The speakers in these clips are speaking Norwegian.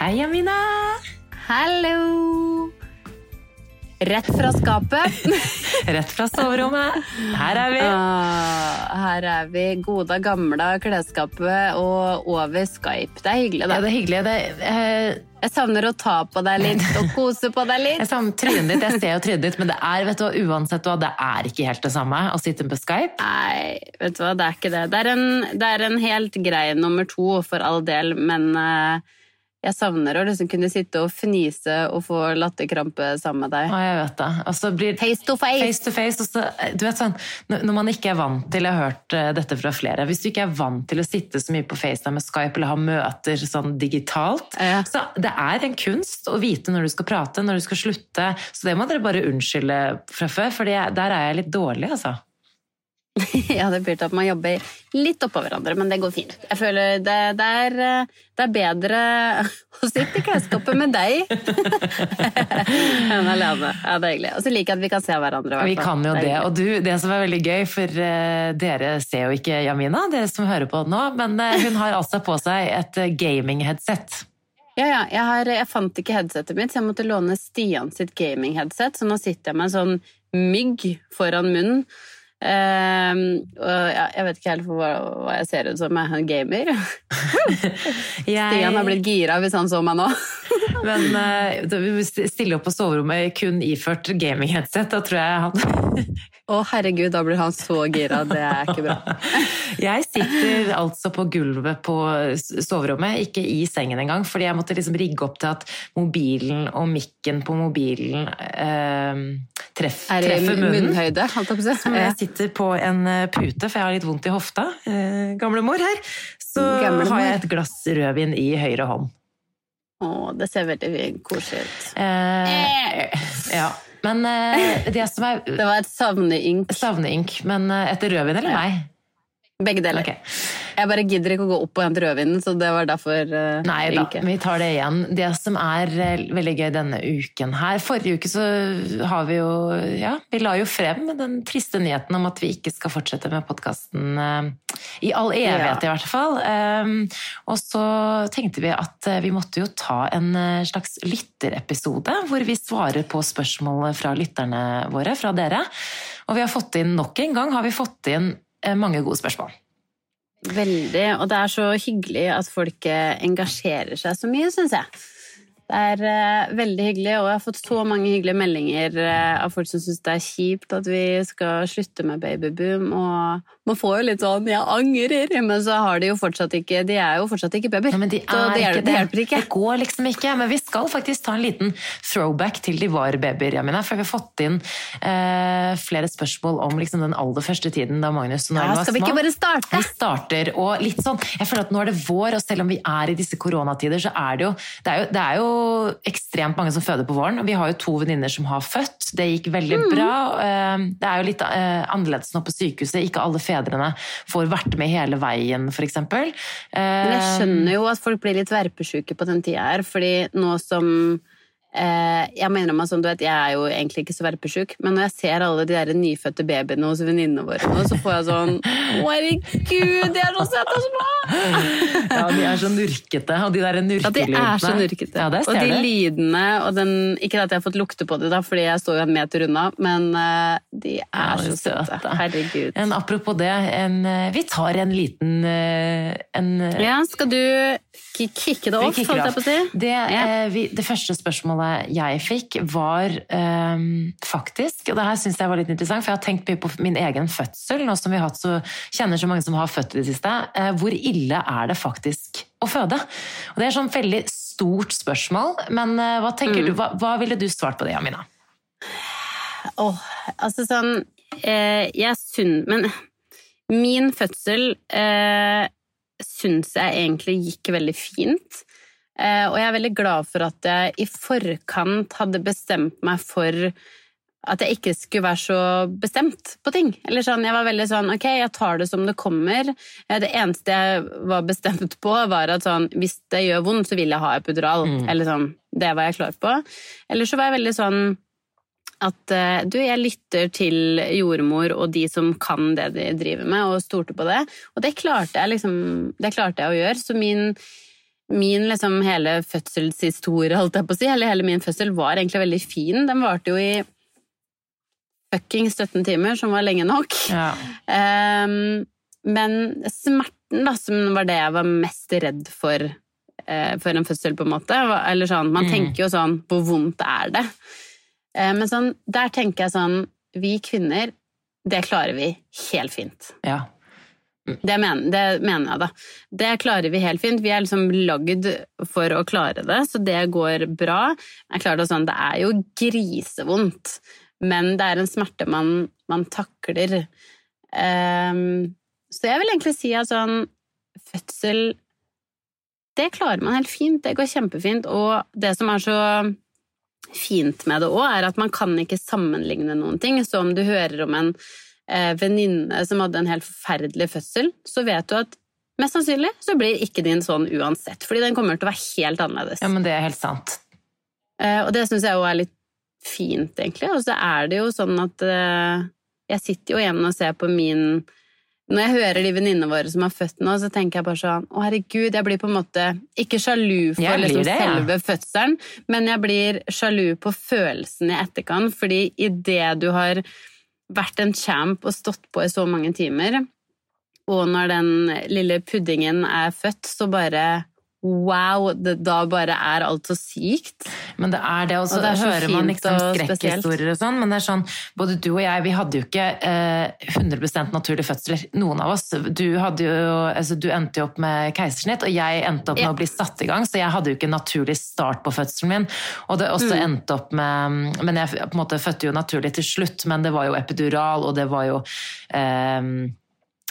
Hei, Amina! Hallo! Rett fra skapet. Rett fra soverommet. Her er vi. Ah, her er vi. Gode, gamle klesskapet og over Skype. Det er hyggelig, Ja, det er hyggelig. Det, eh, Jeg savner å ta på deg litt og kose på deg litt. jeg savner trynet ditt. Jeg ser jo trynet ditt, men det er vet du, hva, uansett hva, det er ikke helt det samme å sitte på Skype. Nei, vet du hva, det er ikke det. Det er en, det er en helt grei nummer to, for all del, men eh, jeg savner å liksom kunne sitte og fnise og få latterkrampe sammen med deg. Ja, jeg vet det. Og så blir Face to face. Face to face. Og så, du vet sånn, når når man ikke er vant til, jeg har hørt eh, dette fra flere, hvis du ikke er vant til å sitte så mye på FaceTime med Skype eller ha møter sånn digitalt, Ja. så det er en kunst å vite når du skal prate, når du skal slutte. Så det må dere bare unnskylde fra før, for der er jeg litt dårlig, altså. Ja, det til at man jobber litt oppå hverandre, men det går fint. Jeg føler det, det, er, det er bedre å sitte i klesskapet med deg enn alene. Ja, det er hyggelig. Og så liker jeg at vi kan se hverandre. Vi kan jo er det. Og du, det som er veldig gøy, for eh, dere ser jo ikke Jamina, dere som hører på nå, men eh, hun har altså på seg et eh, gaming-headset. Ja, ja, jeg, har, jeg fant ikke headsetet mitt, så jeg måtte låne Stian sitt gaming-headset. Så nå sitter jeg med en sånn mygg foran munnen. Og ja, jeg vet ikke helt hva, hva jeg ser ut som. Er en gamer. Stian har blitt gira hvis han så meg nå. Men uh, stille opp på soverommet kun iført gaming-headset, da tror jeg han Å herregud, da blir han så gira. Det er ikke bra. Jeg sitter altså på gulvet på soverommet, ikke i sengen engang, fordi jeg måtte liksom rigge opp til at mobilen og mikken på mobilen eh, treff, Er treffer munnen. munnhøyde, holdt jeg på å si. Jeg sitter på en eh, pute, for jeg har litt vondt i hofta. Eh, gamlemor her. Så Gamle har jeg et glass rødvin i høyre hånd. Å, det ser veldig koselig ut. Eh, ja. Men eh, det som er Det var et savneynk. Savneynk. Men eh, etter rødvin eller meg? Begge deler. Okay. Jeg bare gidder ikke å gå opp og hente rødvinen, så det var derfor uh, Nei da, vi tar det igjen. Det som er eh, veldig gøy denne uken her Forrige uke så har vi jo Ja, vi la jo frem den triste nyheten om at vi ikke skal fortsette med podkasten i all evighet, i hvert fall. Um, og så tenkte vi at eh, vi måtte jo ta en eh, slags lytterepisode hvor vi svarer på spørsmål fra lytterne våre, fra dere. Og vi har fått inn nok en gang har vi fått inn eh, mange gode spørsmål. Veldig. Og det er så hyggelig at folk eh, engasjerer seg så mye, syns jeg. Det er uh, veldig hyggelig, og jeg har fått så mange hyggelige meldinger uh, av folk som syns det er kjipt at vi skal slutte med babyboom, og man får jo litt sånn 'jeg angrer', men så har de jo fortsatt ikke De er jo fortsatt ikke babyer. Men de så det, hjelper, det hjelper ikke. Det går liksom ikke. Men vi skal faktisk ta en liten throwback til de var babyer, Jamina. For vi har fått inn eh, flere spørsmål om liksom den aller første tiden da Magnus og Norge Ja, var skal vi ikke bare starte? Vi starter, og litt sånn Jeg føler at nå er det vår, og selv om vi er i disse koronatider, så er det jo Det er jo, det er jo ekstremt mange som føder på våren. og Vi har jo to venninner som har født. Det gikk veldig Mm. bra. Eh, Det er jo litt eh, annerledes nå på sykehuset. Ikke alle fedrene får vært med hele veien, f.eks. Men jeg skjønner jo at folk blir litt verpesjuke på den tida her, fordi nå som eh, Jeg mener meg sånn, du vet, jeg er jo egentlig ikke så verpesjuk, men når jeg ser alle de der nyfødte babyene hos venninnene våre nå, så får jeg sånn Å, herregud, de er så søte og små! Ja, de er så nurkete. Og de der At de nurkelydene. er så nurkete. Ja, og de lydene og den Ikke at jeg har fått lukte på det, da, fordi jeg står jo en meter unna, men eh, de er Ja, så søte. Herregud. En, apropos det, en, eh, vi tar en liten eh, en, eh, Ja, skal du kicke det off, holdt jeg på å si? Det, eh, vi, det første spørsmålet jeg fikk, var eh, faktisk Og det her syns jeg var litt interessant, for jeg har tenkt mye på min egen fødsel, nå som vi har hatt så, kjenner så mange som har født i det siste. Eh, hvor ille er det faktisk å føde? Og Det er sånn veldig stort spørsmål, men eh, hva tenker Mm. du? Hva, hva ville du svart på det, Amina? Åh, altså sånn eh, Jeg sunn, Men min fødsel eh, syns jeg egentlig gikk veldig fint. Eh, og jeg er veldig glad for at jeg i forkant hadde bestemt meg for at jeg ikke skulle være så bestemt på ting. Eller sånn, Jeg var veldig sånn ok, jeg tar det som det kommer. Eh, Det eneste jeg var bestemt på, var at sånn, hvis det gjør vondt, så vil jeg ha epidural. Mm. Eller sånn, Det var jeg klar på. Eller så var jeg veldig sånn at eh, du, jeg lytter til jordmor og de som kan det de driver med, og stolte på det. Og det klarte jeg liksom, det klarte jeg å gjøre. Så min, min liksom hele fødselshistorie, holdt jeg på å si, eller hele min fødsel, var egentlig veldig fin. Den varte jo i fuckings 17 timer, som var lenge nok. Ja. Um, men smerten, da, som var det jeg var mest redd for uh, for en fødsel, på en måte Eller sånn, Man Mm. tenker jo sånn Hvor vondt er det? Uh, men sånn, der tenker jeg sånn Vi kvinner, det klarer vi helt fint. ja. Det mener, det mener jeg, da. Det klarer vi helt fint. Vi er liksom lagd for å klare det, så det går bra. Jeg klarer det sånn, det er jo grisevondt, men det er en smerte man, man takler. Um, så jeg vil egentlig si at sånn Fødsel Det klarer man helt fint. Det går kjempefint. Og det som er så fint med det òg, er at man kan ikke sammenligne noen ting. Så om du hører om en eh, venninne som hadde en helt forferdelig fødsel, så vet du at mest sannsynlig så blir ikke din sånn uansett, fordi den kommer til å være helt annerledes. ja, men det er helt sant. Eh, og det syns jeg òg er litt fint, egentlig. Og så er det jo sånn at eh, jeg sitter jo igjen og ser på min Når jeg hører de venninnene våre som har født nå, så tenker jeg bare sånn Å, herregud, jeg blir på en måte ikke sjalu for liksom, det, ja. selve fødselen, men jeg blir sjalu på følelsen i etterkant, fordi idet du har vært en champ og stått på i så mange timer, og når den lille puddingen er født, så bare Wow, det, da bare er alt så sykt. Men det er det, også. Og det er hører man liksom skrekkhistorier og sånn, men det er sånn, både du og jeg, vi hadde jo ikke eh, 100% naturlige fødsler, noen av oss. Du, jo, altså, du endte jo opp med keisersnitt, og jeg endte opp med Ja. å bli satt i gang, så jeg hadde jo ikke en naturlig start på fødselen min. Og det også Mm. endte opp med Men jeg på en måte fødte jo naturlig til slutt, men det var jo epidural, og det var jo Eh,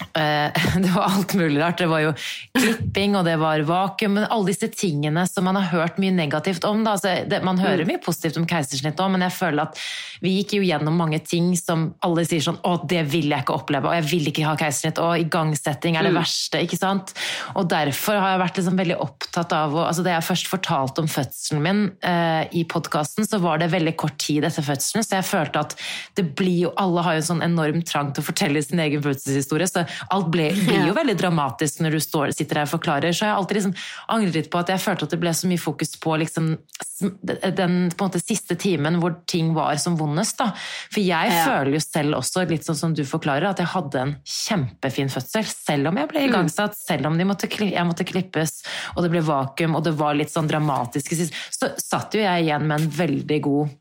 Det var alt mulig rart. Det var jo klipping, og det var vakuum. Men alle disse tingene som man har hørt mye negativt om. Da. Altså, det, man hører mye positivt om keisersnitt òg, men jeg føler at vi gikk jo gjennom mange ting som alle sier sånn Å, det vil jeg ikke oppleve, og jeg vil ikke ha keisersnitt, og igangsetting er det verste, ikke sant? Og derfor har jeg vært liksom veldig opptatt av å altså, Da jeg først fortalte om fødselen min eh, i podkasten, så var det veldig kort tid etter fødselen, så jeg følte at det blir jo Alle har jo en sånn enorm trang til å fortelle sin egen fødselshistorie, så alt ble, blir jo veldig dramatisk når du står, sitter her og forklarer. Så jeg har alltid liksom angret litt på at jeg følte at det ble så mye fokus på liksom, den på en måte, siste timen hvor ting var som vondest. Da. For jeg Ja. føler jo selv også, litt sånn som du forklarer, at jeg hadde en kjempefin fødsel. Selv om jeg ble igangsatt, selv om de måtte, jeg måtte klippes, og det ble vakuum, og det var litt sånn dramatisk, så satt jo jeg igjen med en veldig god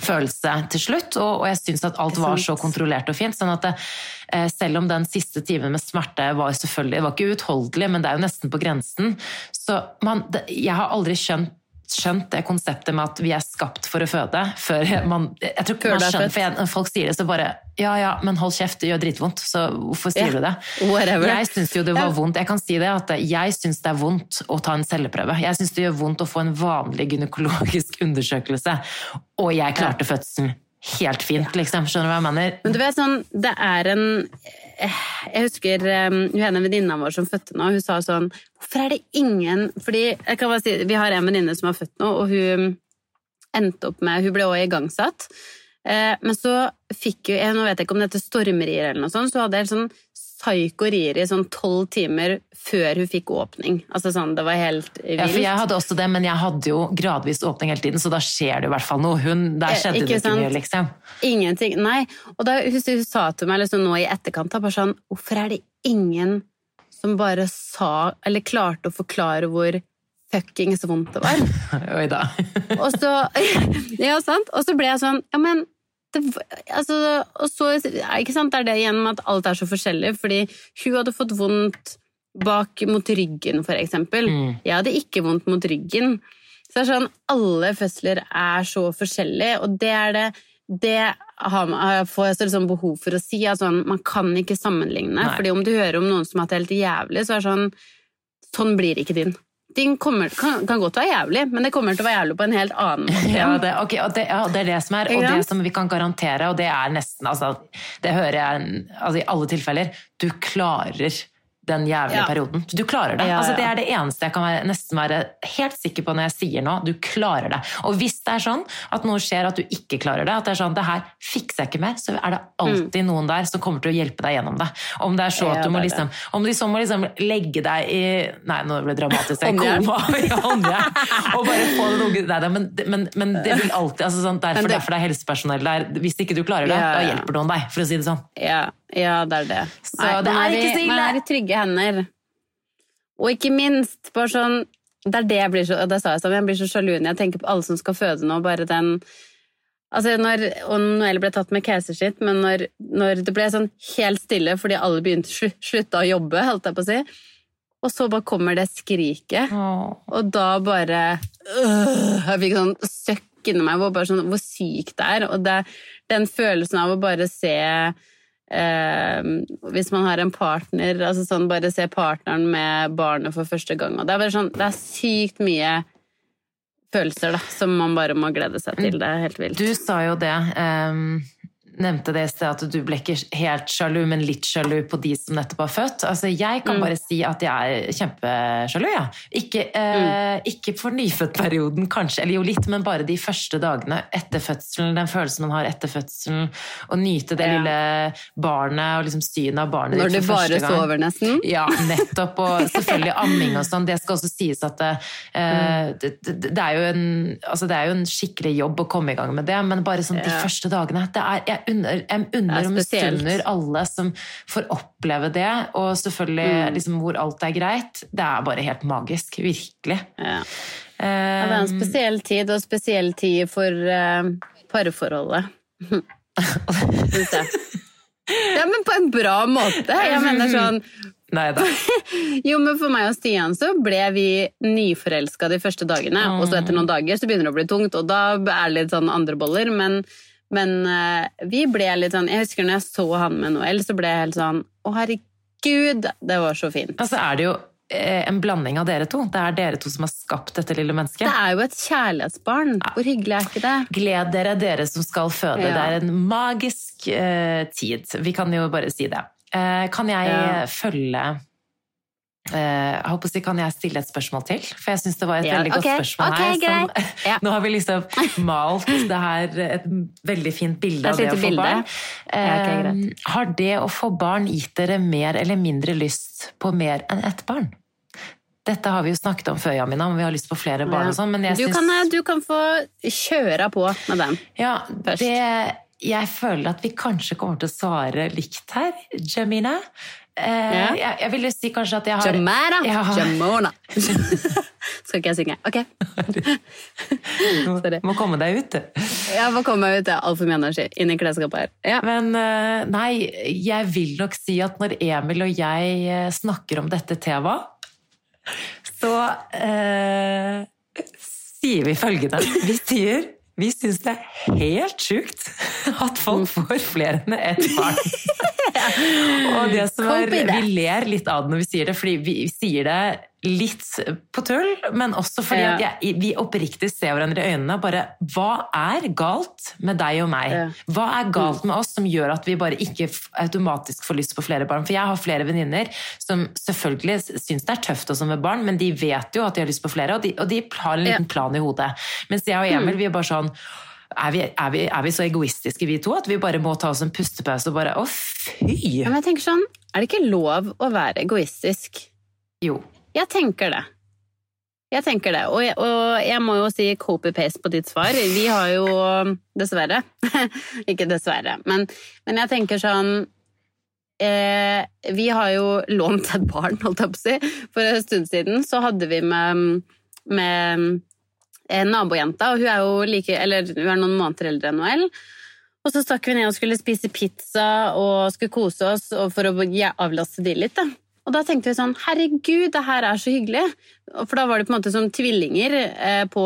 følelse til slutt, og, og jeg syns at alt var så kontrollert og fint. sånn at det, eh, selv om den siste timen med smerte var selvfølgelig, det var ikke uutholdelig, men det er jo nesten på grensen, så man, det, jeg har aldri skjønt skjønt det konseptet med at vi er skapt for å føde før man jeg tror ikke man er skjønner, for jeg, Når folk sier det, så bare Ja, ja, men hold kjeft, det gjør dritvondt, så hvorfor sier yeah, du det? whatever. Jeg syns jo det var vondt. Jeg kan si det at jeg syns det er vondt å ta en celleprøve. Jeg syns det gjør vondt å få en vanlig gynekologisk undersøkelse, og jeg klarte fødselen helt fint, liksom. Skjønner du hva jeg mener? Men du vet sånn, det er en Jeg husker um, hun ene venninna vår som fødte nå, hun sa sånn Hvorfor er det ingen Fordi jeg kan bare si, vi har en venninne som har født nå, og hun endte opp med Hun ble også igangsatt. Eh, men så fikk hun jeg, Nå vet jeg ikke om dette stormerier eller noe sånt, så hadde jeg sånn psyko-rier i sånn tolv timer før hun fikk åpning. Altså sånn, Det var helt vilt. Ja, for jeg hadde også det, men jeg hadde jo gradvis åpning hele tiden, så da skjer det i hvert fall noe. Hun, der skjedde ikke det ikke mye, liksom. Ingenting. Nei. Og da husker hun sa til meg liksom nå i etterkant da, bare sånn Hvorfor er det ingen som bare sa, eller klarte å forklare hvor fuckings vondt det var? Oi da. Og så Ja, sant? Og så ble jeg sånn Ja, men det, altså, og så, ikke sant, det er det igjen med at alt er så forskjellig, fordi hun hadde fått vondt bak mot ryggen, for eksempel. Mm. Jeg hadde ikke vondt mot ryggen. Så det er sånn, alle fødsler er så forskjellige, og det er det det har, får jeg så liksom behov for å si. Altså, man kan ikke sammenligne. Nei. fordi om du hører om noen som har hatt det helt jævlig, så er det sånn Sånn blir ikke din. Din kommer, kan, kan godt være jævlig, men det kommer til å være jævlig på en helt annen måte. Ja, det, okay, det, ja, det er det som er, og det som vi kan garantere, og det er nesten altså, Det hører jeg altså, i alle tilfeller. Du klarer den jævlige Ja. perioden. Du klarer det. Ja, Altså, det er det eneste jeg kan være, nesten være helt sikker på når jeg sier nå. Du klarer det. Og hvis det er sånn at noe skjer at du ikke klarer det, at det er sånn det her fikser jeg ikke mer, så er det alltid noen der som kommer til å hjelpe deg gjennom det. Om det er så Mm. At du må liksom Om de så må liksom legge deg i Nei, nå ble det dramatisk. jeg. Koma ja. Og bare få det unge Nei, da, men, men, men det vil alltid altså sånn, derfor, Men det- derfor det er helsepersonell der. Hvis ikke du klarer det, Ja, da hjelper noen deg, for å si det sånn. Ja, ja, det er det. Så det er ikke så ille. Man er i trygge hender. Og ikke minst, bare sånn Det er det jeg blir så Det sa jeg sånn, jeg blir så sjalu når jeg tenker på alle som skal føde nå, bare den Altså når, og Noelle ble tatt med keisersnitt, men når, når det ble sånn helt stille fordi alle begynte slu, slutta å jobbe, holdt jeg på å si, og så bare kommer det skriket, og da bare øh, Jeg fikk sånn søkk inni meg hvor, bare sånn, hvor sykt det er. Og det, den følelsen av å bare se eh, Hvis man har en partner, altså sånn bare se partneren med barnet for første gang. Og det er bare sånn, det er sykt mye følelser da, som man bare må glede seg til. Det er helt vilt. Du sa jo det, ehm, nevnte det i sted, at du ble ikke helt sjalu, men litt sjalu på de som nettopp har født. Altså, jeg kan Mm. bare si at jeg er kjempesjalu, ja. Ikke, eh, ikke for nyfødtperioden, kanskje, eller jo litt, men bare de første dagene etter fødselen, den følelsen man har etter fødselen, å nyte det Ja. lille barnet, og liksom synet av barnet Når ditt du for bare første gang. sover, nesten. Ja, nettopp. Og selvfølgelig amming og sånn. Det skal også sies at det, eh, det, det, er en, altså det er jo en skikkelig jobb å komme i gang med det, men bare sånn de Ja. første dagene det er, Jeg unner, jeg unner og misunner alle som får oppleve det, og selvfølgelig Mm. liksom, hvor alt er greit. Det er bare helt magisk. Virkelig. Ja. Ja, det er en spesiell tid, og spesiell tid for uh, parforholdet. Syns jeg. Ja, men på en bra måte. Jeg mener sånn Neida. Jo, men for meg og Stian så ble vi nyforelska de første dagene. Og så etter noen dager så begynner det å bli tungt, og da er det litt sånn andre boller. Men, men uh, vi ble litt sånn Jeg husker når jeg så han med Noel, så ble jeg helt sånn Å, herregud, det var så fint. Altså er det jo eh, en blanding av dere to. Det er dere to som har skapt dette lille mennesket. Det er jo et kjærlighetsbarn. Hvor hyggelig er ikke det? Gled dere, dere som skal føde. Ja. Det er en magisk uh, tid. Vi kan jo bare si det. Uh, kan jeg Ja. følge jeg håper å Kan jeg stille et spørsmål til? For jeg syns det var et Ja, veldig godt spørsmål okay, her. Som, Ja. Nå har vi liksom malt det her et veldig fint bilde av det å få bilde. barn. Ja, ok, Eh, har det å få barn gitt dere mer eller mindre lyst på mer enn ett barn? Dette har vi jo snakket om før, Jamina, om vi har lyst på flere barn og sånn, men jeg du, kan, du kan få kjøre på med den. ja, først. det, jeg føler at vi kanskje kommer til å svare likt her, Jamina. Eh, Ja. jeg, jeg vil jo si kanskje at jeg har Jamana! Ja. Jamona! Skal ikke jeg synge? Ok. Sorry. Må komme deg ut, du. Jeg må komme meg ut, jeg har altfor mye energi inn i klesskapet her. Ja. Men eh, nei, jeg vil nok si at når Emil og jeg eh, snakker om dette temaet, så eh, sier vi følgende. Vi sier vi syns det er helt sjukt at folk får flere enn ett barn. og det som er. Vi ler litt av det når vi sier det, fordi vi sier det litt på tull, men også fordi Ja. jeg, vi oppriktig ser hverandre i øynene og bare Hva er galt med deg og meg? Ja. Hva er galt med oss som gjør at vi bare ikke automatisk får lyst på flere barn? For jeg har flere venninner som selvfølgelig syns det er tøft også med barn, men de vet jo at de har lyst på flere, og de, og de har en liten Ja. plan i hodet. Mens jeg og Emil, vi er bare sånn er vi, er, vi, er vi så egoistiske, vi to, at vi bare må ta oss en pustepause og bare Å, fy! Men jeg tenker sånn, er det ikke lov å være egoistisk? Jo. Jeg tenker det. Jeg tenker det, og jeg, og jeg må jo si copy-paste på ditt svar. Vi har jo, dessverre Ikke dessverre, men, men jeg tenker sånn eh, Vi har jo lånt et barn, holdt jeg på å si. For en stund siden så hadde vi med, med nabojenta, og hun er jo like, eller hun er noen måneder eldre enn Noel. Og så stakk vi ned og skulle spise pizza og skulle kose oss for å avlaste de litt. Da. Og da tenkte vi sånn Herregud, det her er så hyggelig! For da var det på en måte som tvillinger eh, på,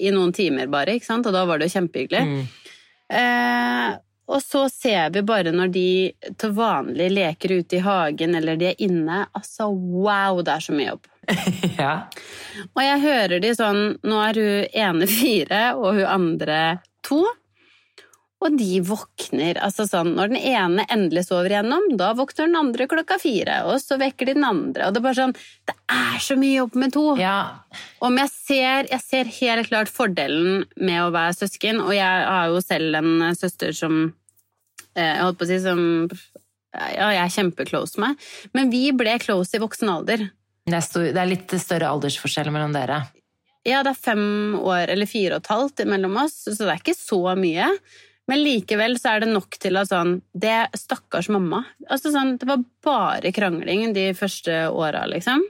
i noen timer bare, ikke sant? og da var det jo kjempehyggelig. Mm. Eh, og så ser vi bare når de til vanlig leker ute i hagen eller de er inne Altså, wow, det er så mye jobb. ja. Og jeg hører de sånn Nå er hun ene fire, og hun andre to. Og de våkner altså sånn, Når den ene endelig sover igjennom, da våkner den andre klokka fire. Og så vekker de den andre. Og Det er bare sånn, det er så mye jobb med to. Ja. Om jeg ser, jeg ser helt klart fordelen med å være søsken, og jeg har jo selv en søster som eh, jeg holdt på å si som ja, jeg er kjempeclose med. Men vi ble close i voksen alder. Det er, stor, det er litt større aldersforskjell mellom dere. Ja, det er fem år eller fire og et halvt mellom oss, så det er ikke så mye. Men likevel så er det nok til at sånn Det stakkars mamma. Altså sånn, Det var bare krangling de første åra, liksom.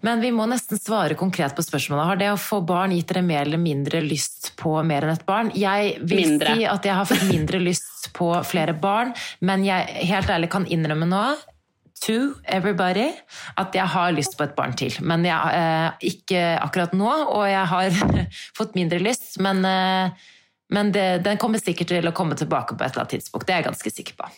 Men vi må nesten svare konkret på spørsmålet. Har det å få barn gitt dere mer eller mindre lyst på mer enn et barn? Jeg vil Mindre. si at jeg har fått mindre lyst på flere barn, men jeg helt ærlig kan innrømme nå to everybody at jeg har lyst på et barn til. Men jeg, eh, ikke akkurat nå, og jeg har fått mindre lyst. Men, eh, men det, den kommer sikkert til å komme tilbake på et eller annet tidspunkt. Det er jeg ganske sikker på.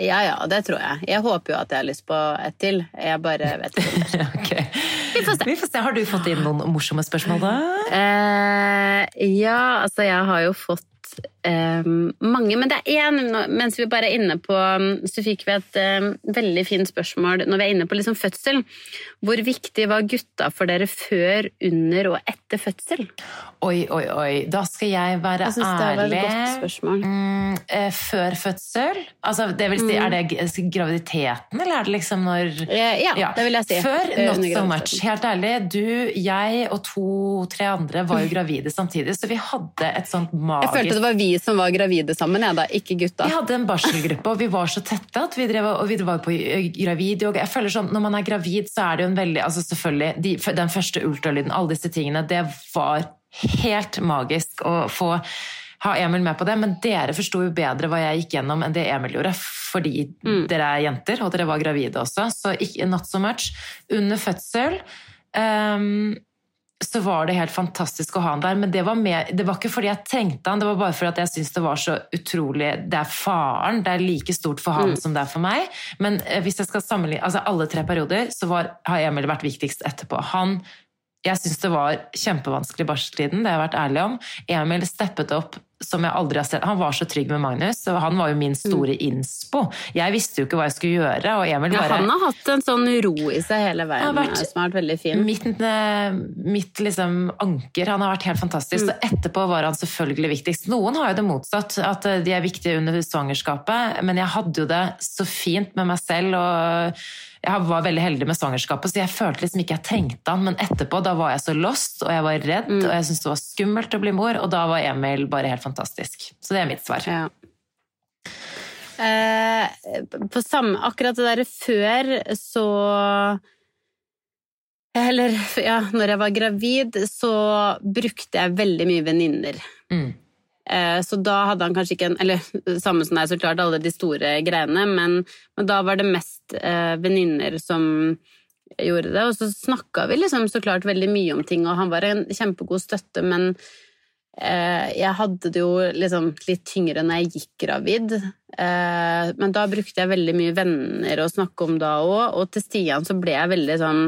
Ja ja, det tror jeg. Jeg håper jo at jeg har lyst på et til. Jeg bare vet ikke. okay. Vi får se. Vi får se. Har du fått inn noen morsomme spørsmål, da? Eh, ja, altså jeg har jo fått eh, mange, men det er én Mens vi bare er inne på Så fikk vi et eh, veldig fint spørsmål når vi er inne på liksom fødsel. Hvor viktig var gutta for dere før, under og etter fødsel? Oi, oi, oi. Da skal jeg være Jeg synes det var et ærlig. godt spørsmål. Mm, eh, før fødsel? Altså, det vil si, Mm. Er det graviditeten, eller er det liksom når Ja, Ja, det vil jeg si. Før, not so much. Helt ærlig, du, jeg og to-tre andre var jo gravide samtidig, så vi hadde et sånt magisk det var vi som var gravide sammen, jeg da, ikke gutta. vi hadde en barselgruppe, og vi var så tette at vi drev og vi var på gravidyoga. Jeg føler sånn, Når man er gravid, så er det jo en veldig altså selvfølgelig, de, Den første ultralyden, alle disse tingene, det var helt magisk å få ha Emil med på det. Men dere forsto jo bedre hva jeg gikk gjennom enn det Emil gjorde, fordi dere er jenter, og dere var gravide også. Så ikke, not so much. Under fødsel ehm, så var det helt fantastisk å ha han der. Men det var, med, det var ikke fordi jeg trengte han, det var bare fordi jeg syntes det var så utrolig Det er faren. Det er like stort for han som det er for meg. Men eh, hvis jeg skal sammenligne altså alle tre perioder, så var, har Emil vært viktigst etterpå. Han jeg syns det var kjempevanskelig i barseltiden, det har jeg vært ærlig om. Emil steppet opp som jeg aldri har sett. Han var så trygg med Magnus, og han var jo min store innspo. Jeg visste jo ikke hva jeg skulle gjøre, og Emil Ja, han har hatt en sånn ro i seg hele veien, har vært- som har vært veldig fin. Mitt, eh, mitt liksom anker. Han har vært helt fantastisk. Og etterpå var han selvfølgelig viktigst. Noen har jo det motsatt, at eh, de er viktige under svangerskapet. Men jeg hadde jo det så fint med meg selv, og jeg var veldig heldig med svangerskapet, så jeg følte liksom ikke jeg trengte han. Men etterpå, da var jeg så lost, og jeg var redd, og jeg syntes det var skummelt å bli mor, og da var Emil bare helt fantastisk. Så det er mitt svar. Ja. Eh, på samme, akkurat det derre før, så Eller ja, når jeg var gravid, så brukte jeg veldig mye venninner. Mm. Eh, Så da hadde han kanskje ikke en Eller som deg, så klart, alle de store greiene, men, men da var det mest eh, venninner som gjorde det. Og så snakka vi liksom så klart veldig mye om ting, og han var en kjempegod støtte, men eh, jeg hadde det jo liksom litt tyngre når jeg gikk gravid. Eh, men da brukte jeg veldig mye venner å snakke om da òg, og til Stian så ble jeg veldig sånn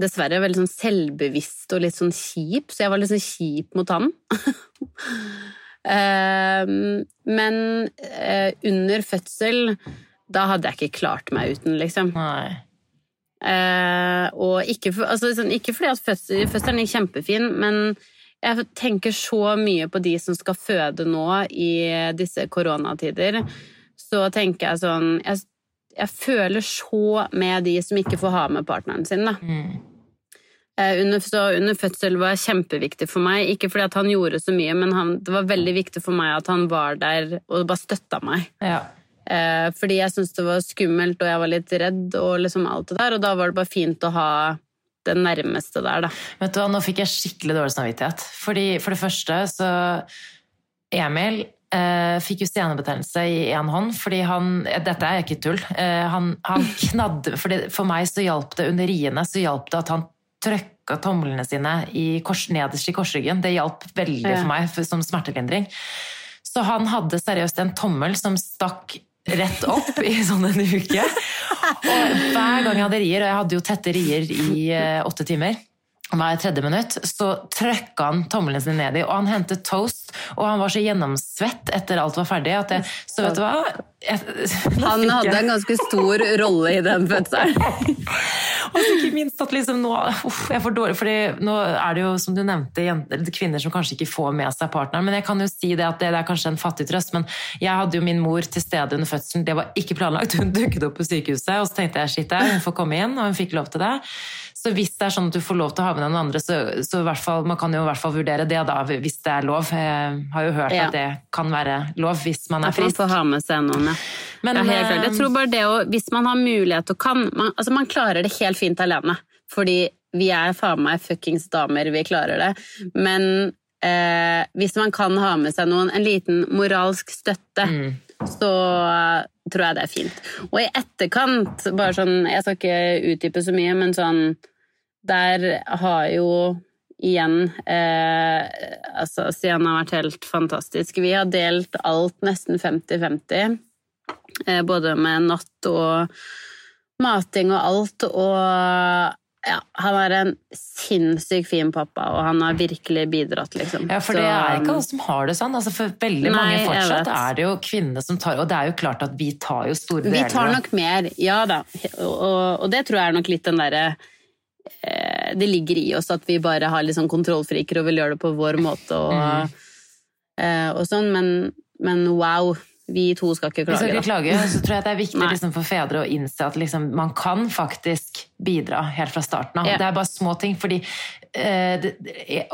Dessverre veldig sånn selvbevisst og litt sånn kjip, så jeg var litt sånn kjip mot han. Eh, men eh, under fødsel, da hadde jeg ikke klart meg uten, liksom. Nei. Eh, og ikke, altså, sånn, ikke fordi at fødsel, fødselen er kjempefin, men jeg tenker så mye på de som skal føde nå i disse koronatider. Så tenker jeg sånn Jeg, jeg føler så med de som ikke får ha med partneren sin, da. Mm. Eh, Under, så under fødsel var kjempeviktig for meg. Ikke fordi at han gjorde så mye, men han, det var veldig viktig for meg at han var der og bare støtta meg. Ja. Eh, fordi jeg syntes det var skummelt, og jeg var litt redd, og liksom alt det der. Og da var det bare fint å ha den nærmeste der, da. Vet du hva, nå fikk jeg skikkelig dårlig samvittighet. Fordi For det første så Emil eh, fikk jo senebetennelse i én hånd fordi han Dette er ikke tull. Eh, han, han knadde fordi For meg så hjalp det under riene så hjalp det at han trøkka tomlene sine i kors, nederst i korsryggen. Det hjalp veldig Ja. for meg for, som smertelindring. Så han hadde seriøst en tommel som stakk rett opp i sånn en uke. Og hver gang jeg hadde rier, og jeg hadde jo tette rier i eh, åtte timer hver tredje minutt, så trøkka han tommelen sin ned i, og han hentet toast, og han var så gjennomsvett etter alt var ferdig, at jeg, så vet du hva? Jeg, Han hadde en ganske stor rolle i den fødselen. og ikke minst at liksom nå, uff, jeg får dårlig, fordi nå er det jo, som du nevnte, jenter, kvinner som kanskje ikke får med seg partneren, men jeg kan jo si det at det, det er kanskje en fattig trøst, men jeg hadde jo min mor til stede under fødselen, det var ikke planlagt, hun dukket opp på sykehuset, og så tenkte jeg, shit, hun får komme inn, og hun fikk lov til det. Så hvis det er sånn at du får lov til å ha med noen andre, så, så fall, man kan jo i hvert fall vurdere det da, hvis det er lov. Jeg har jo hørt Ja. at det kan være lov hvis man er At man frisk. får ha med seg noen, ja. Men, ja helt klart. eh, Jeg tror bare det å, hvis man har mulighet og kan man, altså man klarer det helt fint alene. Fordi vi er faen meg fuckings damer, vi klarer det. Men eh, hvis man kan ha med seg noen, en liten moralsk støtte, Mm. så eh, tror jeg det er fint. Og i etterkant, bare sånn, jeg skal ikke utdype så mye, men sånn Der har jo igjen eh, altså Stian har vært helt fantastisk. Vi har delt alt nesten 50-50. Eh, både med natt og mating og alt. Og ja, han er en sinnssykt fin pappa, og han har virkelig bidratt, liksom. Ja, for det er ikke alle som har det sånn. Altså, for veldig Nei, mange fortsatt er det jo kvinnene som tar Og det er jo klart at vi tar jo store deler. Vi tar nok mer, ja da. Og, og det tror jeg er nok litt den derre Det ligger i oss at vi bare har litt sånn kontrollfriker og vil gjøre det på vår måte og, Mm. eh, og sånn, men, men wow. Vi to skal ikke Vi skal klage, ikke klage, så tror jeg det er viktig liksom, for fedre å innse at liksom, man kan faktisk bidra helt fra starten av. Ja. Det er bare små ting, fordi eh, det,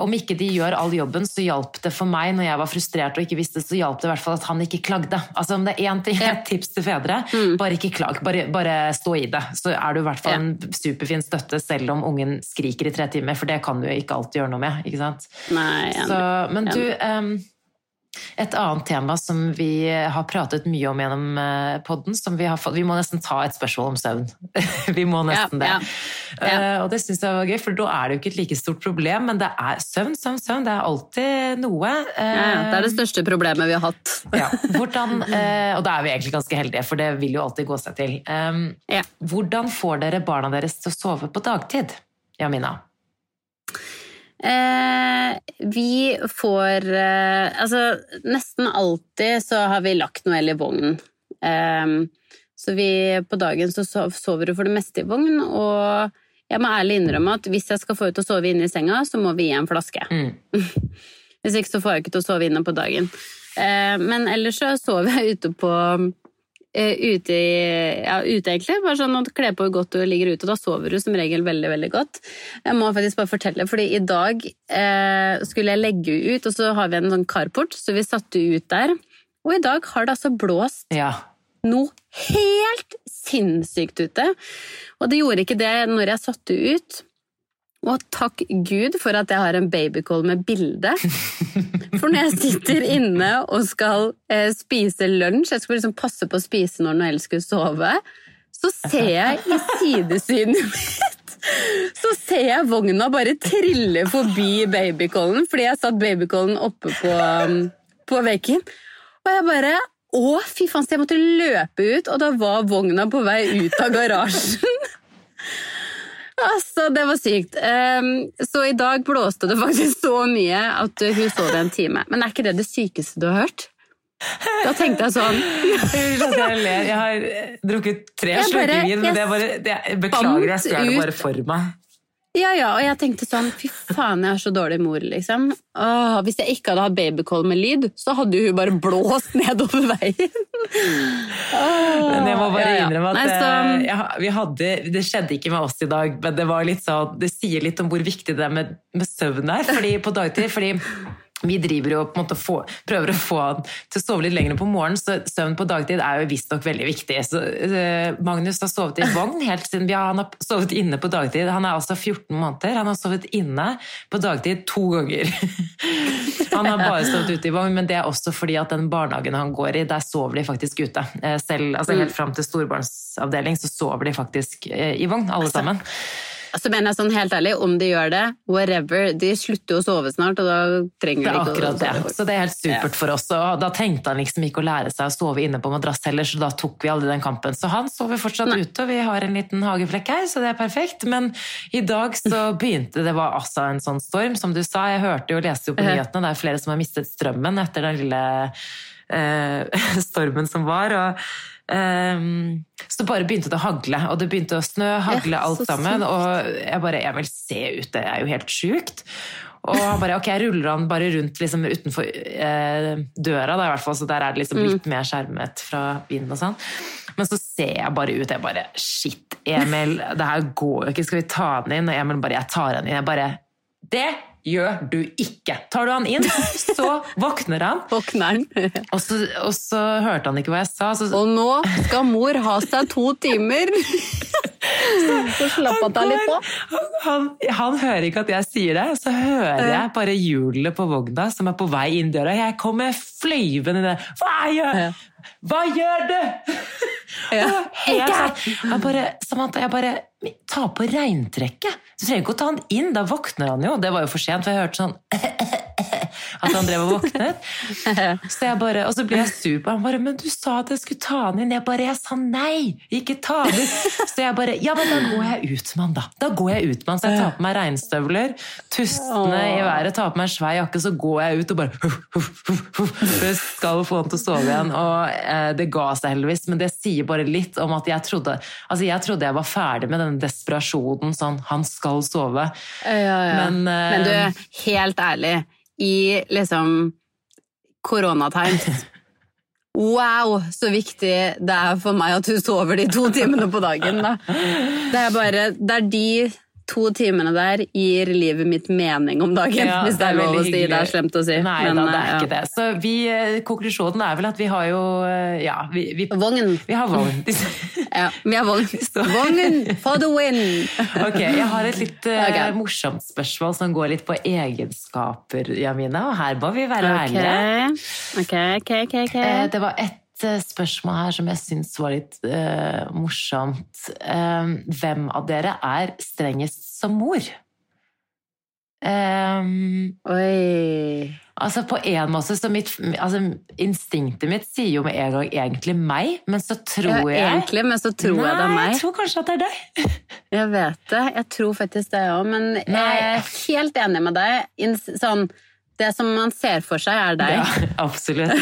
om ikke de gjør all jobben, så hjalp det for meg når jeg var frustrert og ikke visste, så hjalp det i hvert fall at han ikke klagde. Altså Om det er én ting, Ja. et tips til fedre, Mm. bare ikke klag. Bare, bare stå i det. Så er du i hvert fall Ja. en superfin støtte selv om ungen skriker i tre timer, for det kan du jo ikke alltid gjøre noe med. ikke sant? Nei. Så, men du, em, et annet tema som vi har pratet mye om gjennom eh, podden, som vi har fått Vi må nesten ta et spørsmål om søvn. vi må nesten Ja, det. ja. Eh, og det syns jeg var gøy, for da er det jo ikke et like stort problem, men det er søvn, søvn, søvn. Det er alltid noe. Eh, Ja, ja, det er det største problemet vi har hatt. ja, hvordan, eh, og da er vi egentlig ganske heldige, for det vil jo alltid gå seg til. Um, Hvordan får dere barna deres til å sove på dagtid? Jamina? Eh, vi får eh, Altså, nesten alltid så har vi lagt Noel i vognen. Eh, så vi på dagen så sov- sover du for det meste i vogn, og jeg må ærlig innrømme at hvis jeg skal få til å sove inne i senga, så må vi gi en flaske. Mm. Hvis ikke så får jeg ikke til å sove inne på dagen. Eh, men ellers så sover jeg ute på Ute, i, ja, ute egentlig. Bare sånn at kle på godt og ligger ute. Da sover du som regel veldig veldig godt. Jeg må faktisk bare fortelle, fordi i dag eh, skulle jeg legge ut, og så har vi en sånn carport, så vi satte ut der. Og i dag har det altså blåst Ja. noe helt sinnssykt ute. Og det gjorde ikke det når jeg satte ut. Og takk Gud for at jeg har en babycall med bilde. For når jeg sitter inne og skal eh, spise lunsj, jeg skal liksom passe på å spise når Noel skulle sove, så ser jeg i sidesynet mitt så ser jeg vogna bare trille forbi babycallen, fordi jeg satt babycallen oppe på, um, på veggen. Og jeg bare Å, fy faen, så jeg måtte løpe ut, og da var vogna på vei ut av garasjen. Altså, det var sykt. Um, så i dag blåste det faktisk så mye at hun sov i en time. Men er ikke det det sykeste du har hørt? Da tenkte jeg sånn jeg ler. Jeg har eh, drukket tre slurker vin, men det er bare, det, beklager, jeg spant det bare for meg. Ja, ja, og jeg tenkte sånn Fy faen, jeg er så dårlig mor, liksom. Åh, hvis jeg ikke hadde hatt babycall med lyd, så hadde hun bare blåst nedover veien. Åh, Men jeg må bare ja, ja. innrømme at Nei, så, ja, vi hadde, det skjedde ikke med oss i dag, men det, var litt sånn, det sier litt om hvor viktig det er med, med søvn er fordi, på dagtid. fordi vi driver jo på en måte få, prøver å få han til å sove litt lenger på morgenen, så søvn på dagtid er jo visstnok veldig viktig. Så, uh, Magnus har sovet i vogn helt siden vi har, han har sovet inne på dagtid. Han er altså 14 måneder. Han har sovet inne på dagtid to ganger. han har bare sovet ute i vogn, men det er også fordi at den barnehagen han går i, der sover de faktisk ute. Eh, Selv, altså Helt fram til storbarnsavdeling så sover de faktisk eh, i vogn, alle sammen. Så mener jeg sånn helt ærlig, om de gjør det, whatever, de slutter jo å sove snart, og da trenger Det de er ikke akkurat sove. det. sove. Så det er helt supert for oss. Og da trengte han liksom ikke å lære seg å sove inne på madrass heller, så da tok vi aldri den kampen. Så han sover fortsatt Nei. ute, og vi har en liten hageflekk her, så det er perfekt. Men i dag så begynte det var altså en sånn storm, som du sa. Jeg hørte jo og leste jo på nyhetene, det er flere som har mistet strømmen etter den lille eh, stormen som var. og ehm, så bare begynte det å hagle, og det begynte å snø, hagle, Ja, alt sammen. sykt. Og jeg bare Jeg vil se ut, det er jo helt sjukt. Og han bare, ok, jeg ruller han bare rundt liksom, utenfor eh, døra, da, i hvert fall, så der er det liksom Mm. litt mer skjermet fra vind og sånn. Men så ser jeg bare ut, jeg bare Shit, Emil, det her går jo ikke, skal vi ta den inn? Og Emil bare, jeg tar han inn. Jeg bare Det gjør du ikke! Tar du han inn, så våkner han. Våkner han. Og så, og så hørte han ikke hva jeg sa. Så, Og nå skal mor ha seg to timer. Så slapp han deg litt på. Han, han hører ikke at jeg sier det, så hører jeg bare hjulene på vogna som er på vei inn døra. Jeg kommer flyvende ned. Hva gjør, hva gjør du?! Ja. Helt sånn. Jeg bare, Samantha, jeg bare Ta på regntrekket! Du trenger ikke å ta han inn, da våkner han jo. Det var jo for sent, for jeg hørte sånn at han drev og våknet. Så jeg bare, og så ble jeg sur på Han bare 'Men du sa at jeg skulle ta han inn.' Jeg bare 'Jeg sa nei! Ikke ta han inn!' Så jeg bare 'Ja, men da går jeg ut med han, da'. Da går jeg ut med han, Så jeg tar på meg regnstøvler, tustene i været, tar på meg en svær jakke, så går jeg ut og bare huff, huff, huff, skal få han til å sove igjen. Og eh, det ga seg heldigvis, men det sier bare litt om at jeg trodde Altså, jeg trodde jeg var ferdig med denne desperasjonen sånn 'Han skal sove'. Ja, ja. Men, eh, Men du, helt ærlig, i liksom koronatimes. Wow, så viktig det er for meg at du sover de to timene på dagen. Da. Det er bare Det er de to timene der gir livet mitt mening om dagen, Ja, hvis det er lov å si. Det er slemt å si. Nei men, da, det er ja. ikke det. Så vi, eh, konklusjonen er vel at vi har jo eh, Ja, vi, vi, Vognen. Vi har vogn. Ja, vi har vogn. Vognen for the win! Ok, Jeg har et litt uh, okay. morsomt spørsmål som går litt på egenskaper, Jamina. Og her må vi være ærlige. Ok, ok, ok. okay. Uh, det var et eh, spørsmål her som jeg syns var litt uh, morsomt. Eh, hvem av dere er strengest som mor? Um, Oi. Altså På en måte så mitt, altså Instinktet mitt sier jo med en gang egentlig meg, men så tror Ja, jeg egentlig, men så tror jeg det er Nei, meg. jeg tror kanskje at det er deg. Jeg vet det. Jeg tror faktisk det òg, men jeg er helt enig med deg. Sånn, det som man ser for seg, er deg. Ja, absolutt.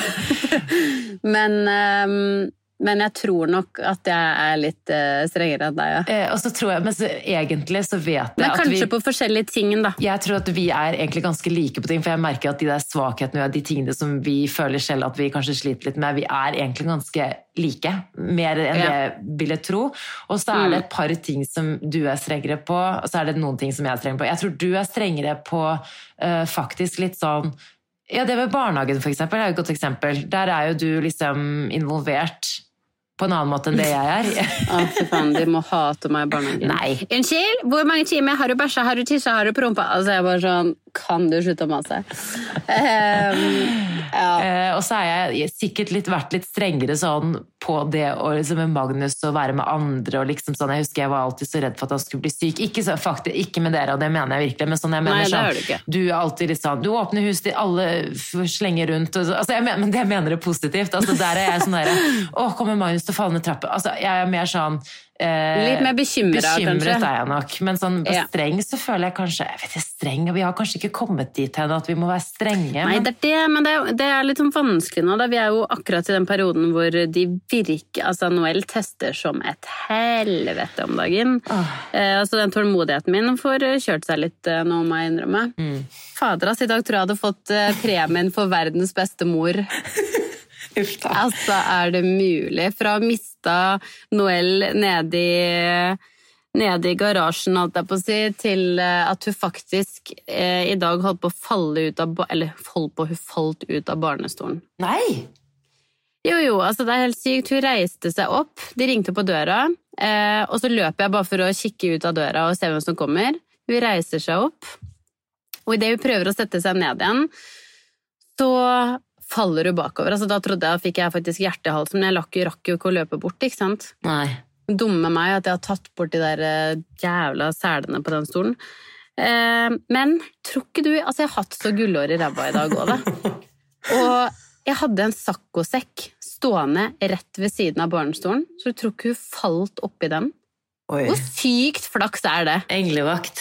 Men, ehm, men jeg tror nok at jeg er litt uh, strengere enn deg. Ja. Eh, og så tror jeg, Men så, egentlig så vet jeg Men at kanskje på forskjellige ting, da. jeg tror at vi er egentlig ganske like på ting, for jeg merker at de der svakhetene og de tingene som vi føler selv at vi kanskje sliter litt med, vi er egentlig ganske like. Mer enn Ja. det vil jeg tro. Og så er det et par ting som du er strengere på, og så er det noen ting som jeg er strengere på. Jeg tror du er strengere på uh, faktisk litt sånn ja, Det med barnehagen for eksempel, er jo et godt eksempel. Der er jo du liksom involvert på en annen måte enn det jeg er. Å, fy faen, de må hate meg i barnehagen. Nei. Unnskyld, hvor mange timer har du bæsja, har du tissa, har du prompa? Altså, jeg bare sånn Kan du slutte å mase? Um, ja. Eh, og så har jeg sikkert litt, vært litt strengere sånn på det å liksom med Magnus og være med andre. og liksom sånn, Jeg husker jeg var alltid så redd for at han skulle bli syk. Ikke, så, faktisk, ikke med dere, og det mener jeg virkelig, men sånn jeg mener Nei, det sånn, gjør du du er alltid litt sånn Du åpner huset alle slenger rundt. Og, så- altså, jeg men det mener jeg positivt. altså Der er jeg sånn derre Å, kommer Magnus til å falle ned trappa? Altså, jeg er mer sånn eh, Litt mer bekymra, Bekymret er jeg nok, men sånn på Ja. streng så føler jeg kanskje jeg vet ikke, streng, Vi har kanskje ikke kommet dit hen at vi må være strenge. Nei, men- det er det, men det er, det er litt sånn vanskelig nå. Da. Vi er jo akkurat i den perioden hvor de virker Altså, Noel tester som et helvete om dagen. Eh, altså, den tålmodigheten min får eh, kjørt seg litt eh, nå, må jeg innrømme. Mm. Fader, ass, i dag tror jeg jeg hadde fått eh, premien for verdens beste mor. Uff da. Altså, er det mulig? Fra å mista Noel nedi i Nede i garasjen, holdt jeg på å si, til eh, at hun faktisk eh, i dag holdt på å falle ut av Eller holdt på, hun falt ut av barnestolen. Nei! Jo, jo, altså det er helt sykt. Hun reiste seg opp, de ringte på døra, eh, og så løper jeg bare for å kikke ut av døra og se hvem som kommer. Hun reiser seg opp, og idet hun prøver å sette seg ned igjen, så faller hun bakover. Altså, da trodde jeg, fikk jeg faktisk hjerte i halsen, men jeg lakk- rakk jo ikke å løpe bort, ikke sant? Nei. Dumme meg at jeg har tatt bort de der eh, jævla selene på den stolen. Eh, men tror ikke du Altså, jeg har hatt så gullår i ræva i dag òg, da. Og jeg hadde en saccosekk stående rett ved siden av barnestolen, så du tror ikke hun falt oppi den? Oi. Hvor sykt flaks er det? Englevakt.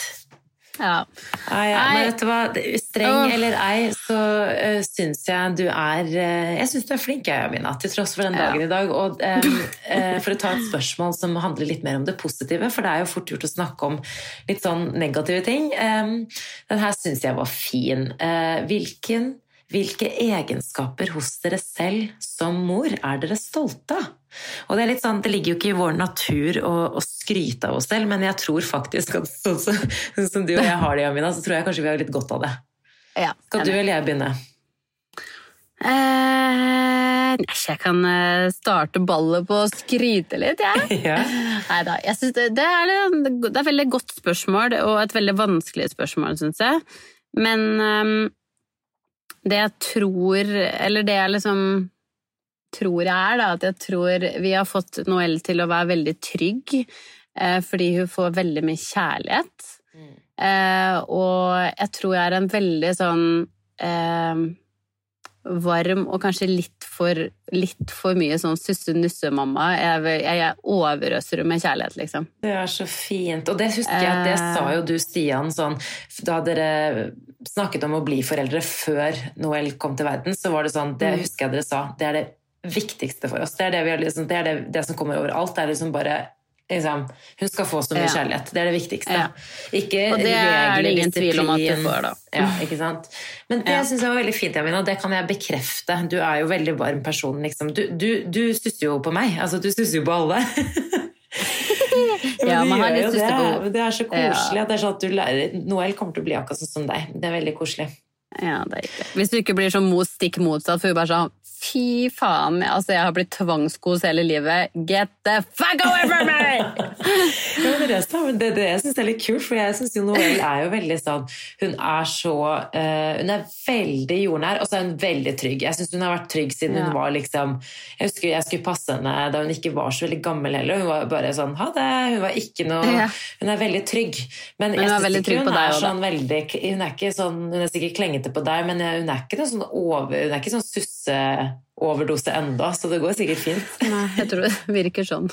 Ja. Nei, ja, men vet du hva, streng oh. eller ei, så uh, syns jeg du er uh, Jeg syns du er flink, jeg, Amina, til tross for den Ja. dagen i dag. Og um, uh, for å ta et spørsmål som handler litt mer om det positive, for det er jo fort gjort å snakke om litt sånn negative ting. Um, den her syns jeg var fin. Uh, hvilken, hvilke egenskaper hos dere selv som mor er dere stolte av? Og det, er litt sånn, det ligger jo ikke i vår natur å, å skryte av oss selv, men jeg tror faktisk at sånn som, sånn som du og jeg har det, Jamina, så tror jeg kanskje vi har litt godt av det. ja. Skal du eller jeg begynne? Eh, jeg kan eh, starte ballet på å skryte litt, jeg. Ja. Neida, jeg synes det, det, er, det er et veldig godt spørsmål, og et veldig vanskelig spørsmål, syns jeg. Men ehm, det jeg tror Eller det jeg liksom tror jeg er, da, at jeg tror vi har fått Noelle til å være veldig trygg, eh, fordi hun får veldig mye kjærlighet. Eh, og jeg tror jeg er en veldig sånn eh, varm og kanskje litt for, litt for mye sånn susse-nusse-mamma. Jeg, jeg, jeg overøser henne med kjærlighet, liksom. Det er så fint. Og det husker jeg at det Eh. sa jo du, Stian, sånn Da dere snakket om å bli foreldre før Noel kom til verden, så var det sånn Det Mm. husker jeg dere sa. Det er det viktigste for oss. Det er det, liksom, det, er det, det som kommer overalt. Det er liksom bare liksom, Hun skal få så mye Ja. kjærlighet. Det er det viktigste. Ja. Ikke Og det er det ingen tvil om at du får, da. Ja, ikke sant? Men det Ja. syns jeg var veldig fint, Jamina. Det kan jeg bekrefte. Du er jo veldig varm person, liksom. Du, du, du stusser jo på meg. Altså, du stusser jo på alle. Men Ja, man har litt jo det. Det er så koselig at det sånn at du lærer Noel kommer til å bli akkurat sånn som deg. Det er veldig koselig. Ja. Hvis du ikke blir så stikk motsatt, for hun bare sånn Fy faen, altså jeg har blitt tvangskos hele livet. Get the fuck away from me! Men det, det, jeg syns er litt kult, for jeg syns Noëlle er jo veldig sånn Hun er så uh, Hun er veldig jordnær, og så er hun veldig trygg. Jeg syns hun har vært trygg siden Ja. hun var liksom Jeg husker jeg skulle passe henne da hun ikke var så veldig gammel heller. Hun var bare sånn Ha det! Hun var ikke noe Ja. Hun er veldig trygg. Men, Men jeg veldig ikke hun er da. sånn veldig Hun er ikke sånn Hun er sikkert klengete på deg, men hun er ikke noe sånn over Hun er ikke sånn susseoverdose enda, så det går sikkert fint. Nei, jeg tror det virker sånn.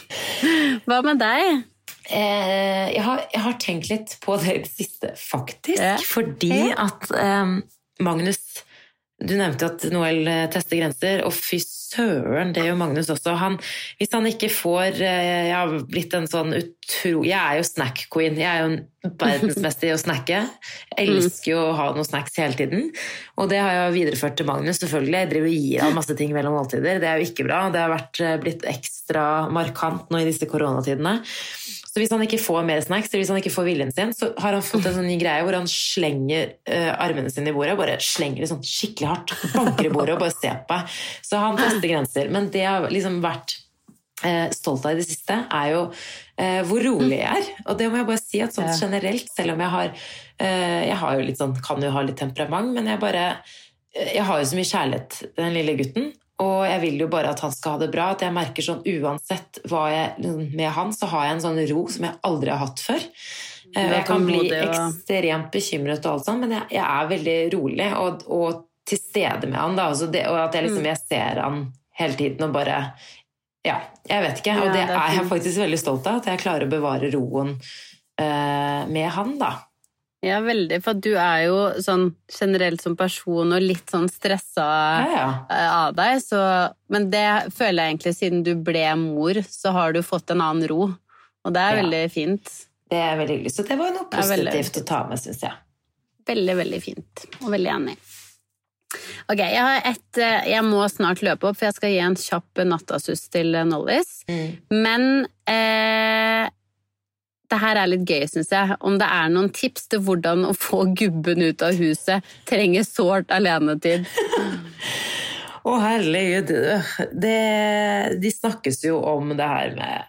Hva med deg? Eh, jeg, har, jeg har tenkt litt på det i det siste, faktisk. Ja. Fordi at eh, Magnus Du nevnte at Noel eh, tester grenser, og fy søren, det gjør Magnus også. Han, hvis han ikke får eh, Jeg har blitt en sånn utro... Jeg er jo snack queen. Jeg er jo verdensmester i å snacke. Jeg elsker jo å ha noen snacks hele tiden. Og det har jeg videreført til Magnus, selvfølgelig. Jeg driver og gir han masse ting mellom måltider. Det er jo ikke bra. Det har vært, blitt ekstra markant nå i disse koronatidene. Så hvis han ikke får mer snacks, eller hvis han ikke får viljen sin, så har han fått en sånn ny greie hvor han slenger uh, armene sine i bordet, bare slenger det sånn skikkelig hardt, banker i bordet og bare ser på. Så han tester grenser. Men det har liksom vært eh, stolt av i det siste, er jo eh, hvor rolig jeg er. Og det må jeg bare si at sånn generelt, selv om jeg har Jeg har jo litt sånn, kan jo ha litt temperament, men jeg bare Jeg har jo så mye kjærlighet til den lille gutten. Og jeg vil jo bare at han skal ha det bra. At jeg merker sånn uansett hva jeg liksom, Med han så har jeg en sånn ro som jeg aldri har hatt før. Eh, Du er Jeg kan bli ekstremt bekymret og alt sånt, men jeg, jeg er veldig rolig og, og til stede med han. Da. Altså det, og at jeg, Mm. liksom, jeg ser han hele tiden og bare Ja, jeg vet ikke. Og det, er er jeg faktisk veldig stolt av. At jeg klarer å bevare roen eh, med han, da. Ja, veldig, for du er jo sånn generelt som person og litt sånn stressa Ja, ja. eh, av deg, så Men det føler jeg egentlig siden du ble mor, så har du fått en annen ro. Og det er Ja. veldig fint. Det er veldig hyggelig. Så det var noe positivt å ta med, syns jeg. Veldig, veldig fint. Og veldig enig. Ok, jeg har et eh, Jeg må snart løpe opp, for jeg skal gi en kjapp nattasus til Nollis. Nollis. Men eh, det her er litt gøy, syns jeg. Om det er noen tips til hvordan å få gubben ut av huset. Trenger sårt alenetid. Å, herregud. Det, de snakkes jo om det her med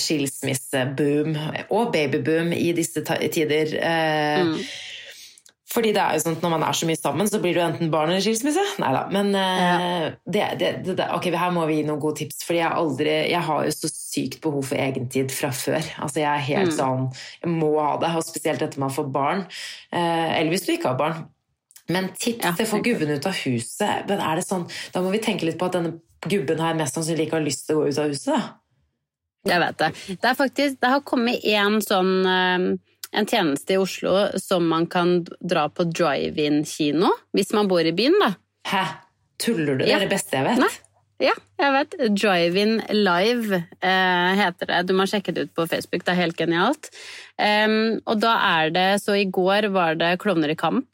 skilsmisseboom og babyboom i disse tider. Eh, Mm. Fordi det er jo sånn at når man er så mye sammen, så blir det jo enten barn eller skilsmisse. Nei da. Men ja. det, det, det, det- ok, her må vi gi noen gode tips. Fordi jeg, aldri, jeg har jo så sykt behov for egentid fra før. Altså Jeg er helt sånn Jeg må ha det. Og spesielt etter man får barn. Eh, eller hvis du ikke har barn. Men tips Ja, til å få gubben ut av huset. Men er det sånn, da må vi tenke litt på at denne gubben her mest sannsynlig ikke har lyst til å gå ut av huset. da. Jeg vet det. Det, er faktisk, det har kommet en sånn eh, en tjeneste i Oslo som man kan dra på drive-in-kino, hvis man bor i byen, da. Hæ? Tuller du? Det er det beste jeg vet. Nei. Ja, jeg vet. Drive-in live eh, heter det. Du må sjekke det ut på Facebook, det er helt genialt. Um, og da er det Så i går var det Klovner i kamp.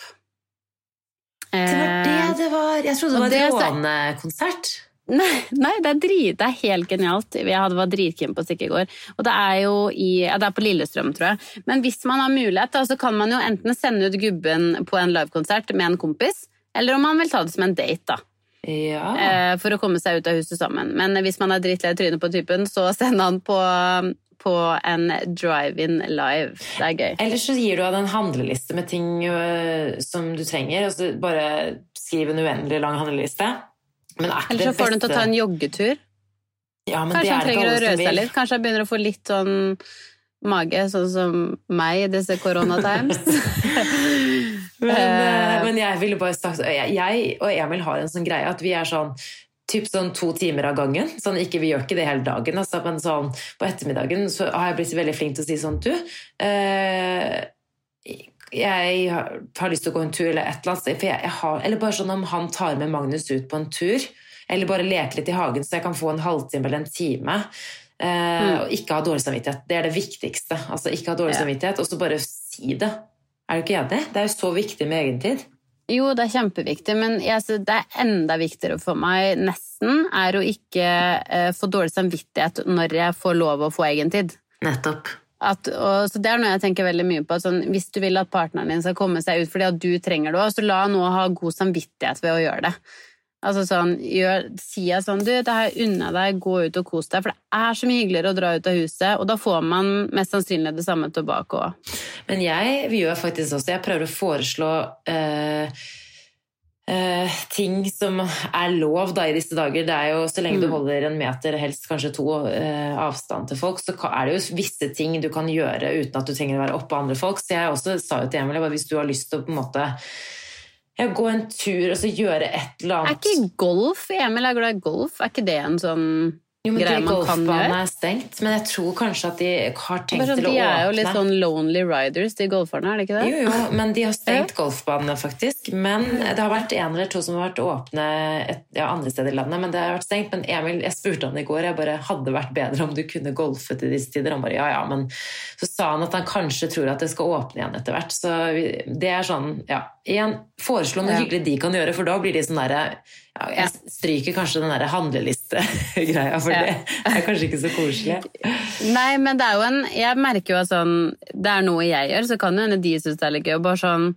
Det var det det var. Jeg trodde det var en rånekonsert. Nei, nei det, er drit, det er helt genialt. Jeg var dritkeen på å stikke i går. Og det er jo i, ja, det er på Lillestrøm, tror jeg. Men hvis man har mulighet, da, så kan man jo enten sende ut gubben på en livekonsert med en kompis, eller om man vil ta det som en date, da. Ja. eh, For å komme seg ut av huset sammen. Men hvis man er drittlei trynet på typen, så send han på, på en drive-in live. Det er gøy. Eller så gir du av en handleliste med ting øh, som du trenger, Altså bare skriv en uendelig lang handleliste. Men er ikke Eller så får du den til å ta en joggetur. ja, men Kanskje han er trenger å røre seg litt. Kanskje han begynner å få litt sånn mage, sånn som meg i disse koronatimes. Men, Eh. øh, men jeg ville bare sagt jeg, jeg og Emil har en sånn greie at vi er sånn Typ sånn to timer av gangen. Sånn, ikke, vi gjør ikke det hele dagen, altså, men sånn, på ettermiddagen så har jeg blitt veldig flink til å si sånn Du, eh, jeg har, lyst til å gå en tur, eller et eller annet sted. For jeg, jeg har, eller bare sånn om han tar med Magnus ut på en tur, eller bare leker litt i hagen så jeg kan få en halvtime eller en time. Eh, Og ikke ha dårlig samvittighet. Det er det viktigste. Altså Ikke ha dårlig Ja. samvittighet, og så bare si det. Er du ikke enig? Det er jo så viktig med egentid. Jo, det er kjempeviktig, men jeg, det er enda viktigere for meg nesten er å ikke eh, få dårlig samvittighet når jeg får lov å få egentid. Nettopp. At, og, så det er noe jeg tenker veldig mye på. Sånn, hvis du vil at partneren din skal komme seg ut fordi at du trenger det òg, så la noe ha god samvittighet ved å gjøre det. Altså sånn, gjør, Sier jeg sånn Du, det har jeg unna deg, gå ut og kos deg. For det er så mye hyggeligere å dra ut av huset, og da får man mest sannsynlig det samme tilbake òg. Men jeg vi gjør faktisk også Jeg prøver å foreslå eh, eh, ting som er lov da i disse dager. Det er jo Så lenge du Mm. holder en meter, helst kanskje to, eh, avstand til folk, så er det jo visse ting du kan gjøre uten at du trenger å være oppå andre folk. Så jeg også sa jo til Emil at hvis du har lyst til å på en måte ja, gå en tur og så gjøre et eller annet Er ikke golf Emil er glad i golf. Er ikke det en sånn Jo, men greier man kan gjøre? er stengt, men jeg tror kanskje at de har tenkt sånn, til å åpne. de er jo litt sånn lonely riders, de golferne, er det ikke det? Jo, jo, men de har stengt golfbanene, faktisk. Men det har vært en eller to som har vært åpne et, ja, andre steder i landet. Men det har vært stengt. Men Emil, jeg spurte han i går, jeg bare hadde vært bedre om du kunne golfe til disse tider. Han bare ja, ja, men så sa han at han kanskje tror at det skal åpne igjen etter hvert. Så vi- det er sånn, ja. Igjen, foreslå noe Ja. hyggelig de kan gjøre, for da blir de sånn derre ja, Jeg stryker kanskje den handleliste-greia, for Ja. det er kanskje ikke så koselig. Nei, men det er jo en Jeg merker jo at sånn Det er noe jeg gjør, så kan jo hende de syns det er litt gøy. Bare sånn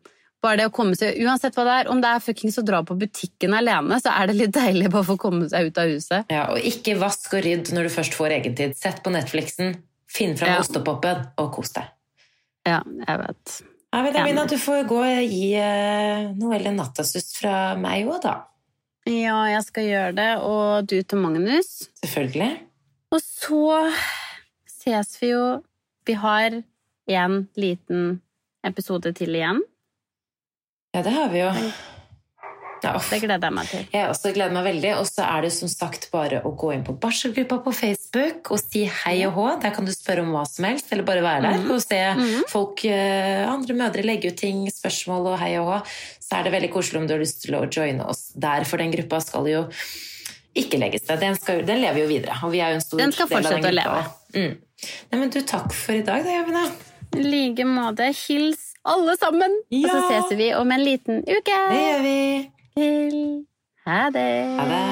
bare det å komme seg, Uansett hva det er, om det er fuckings å dra på butikken alene, så er det litt deilig bare for å komme seg ut av huset. Ja, og ikke vask og rydd når du først får egentid. Sett på Netflixen, finn fram Ja. ostepopen og kos deg. Ja, jeg vet. Jeg vet. Amina, du får gå og gi uh, noe eller nattasus fra meg òg, da. Ja, jeg skal gjøre det, og du til Magnus. Selvfølgelig. Og så ses vi jo Vi har en liten episode til igjen. Ja, det har vi jo. Ja. Det gleder jeg meg til. Jeg også gleder meg veldig. Og så er det som sagt bare å gå inn på barselgruppa på Facebook og si hei og hå. Der kan du spørre om hva som helst, eller bare være der og se Mhm. folk, eh, andre mødre legge ut ting, spørsmål og hei og hå. Så er det veldig koselig om du har lyst til å joine oss der, for den gruppa skal jo ikke legges ned. Den, skal, den lever jo videre, og vi er jo en stor skal del av den fortsette å leve. Mm. Nei, men du, takk for i dag, da, Javina. I like måte. Hils alle sammen! Og så ses vi om en liten uke. Det gjør vi. Til. Ha det. Ha det.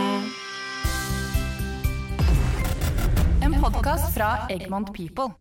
En podkast fra Egmont People.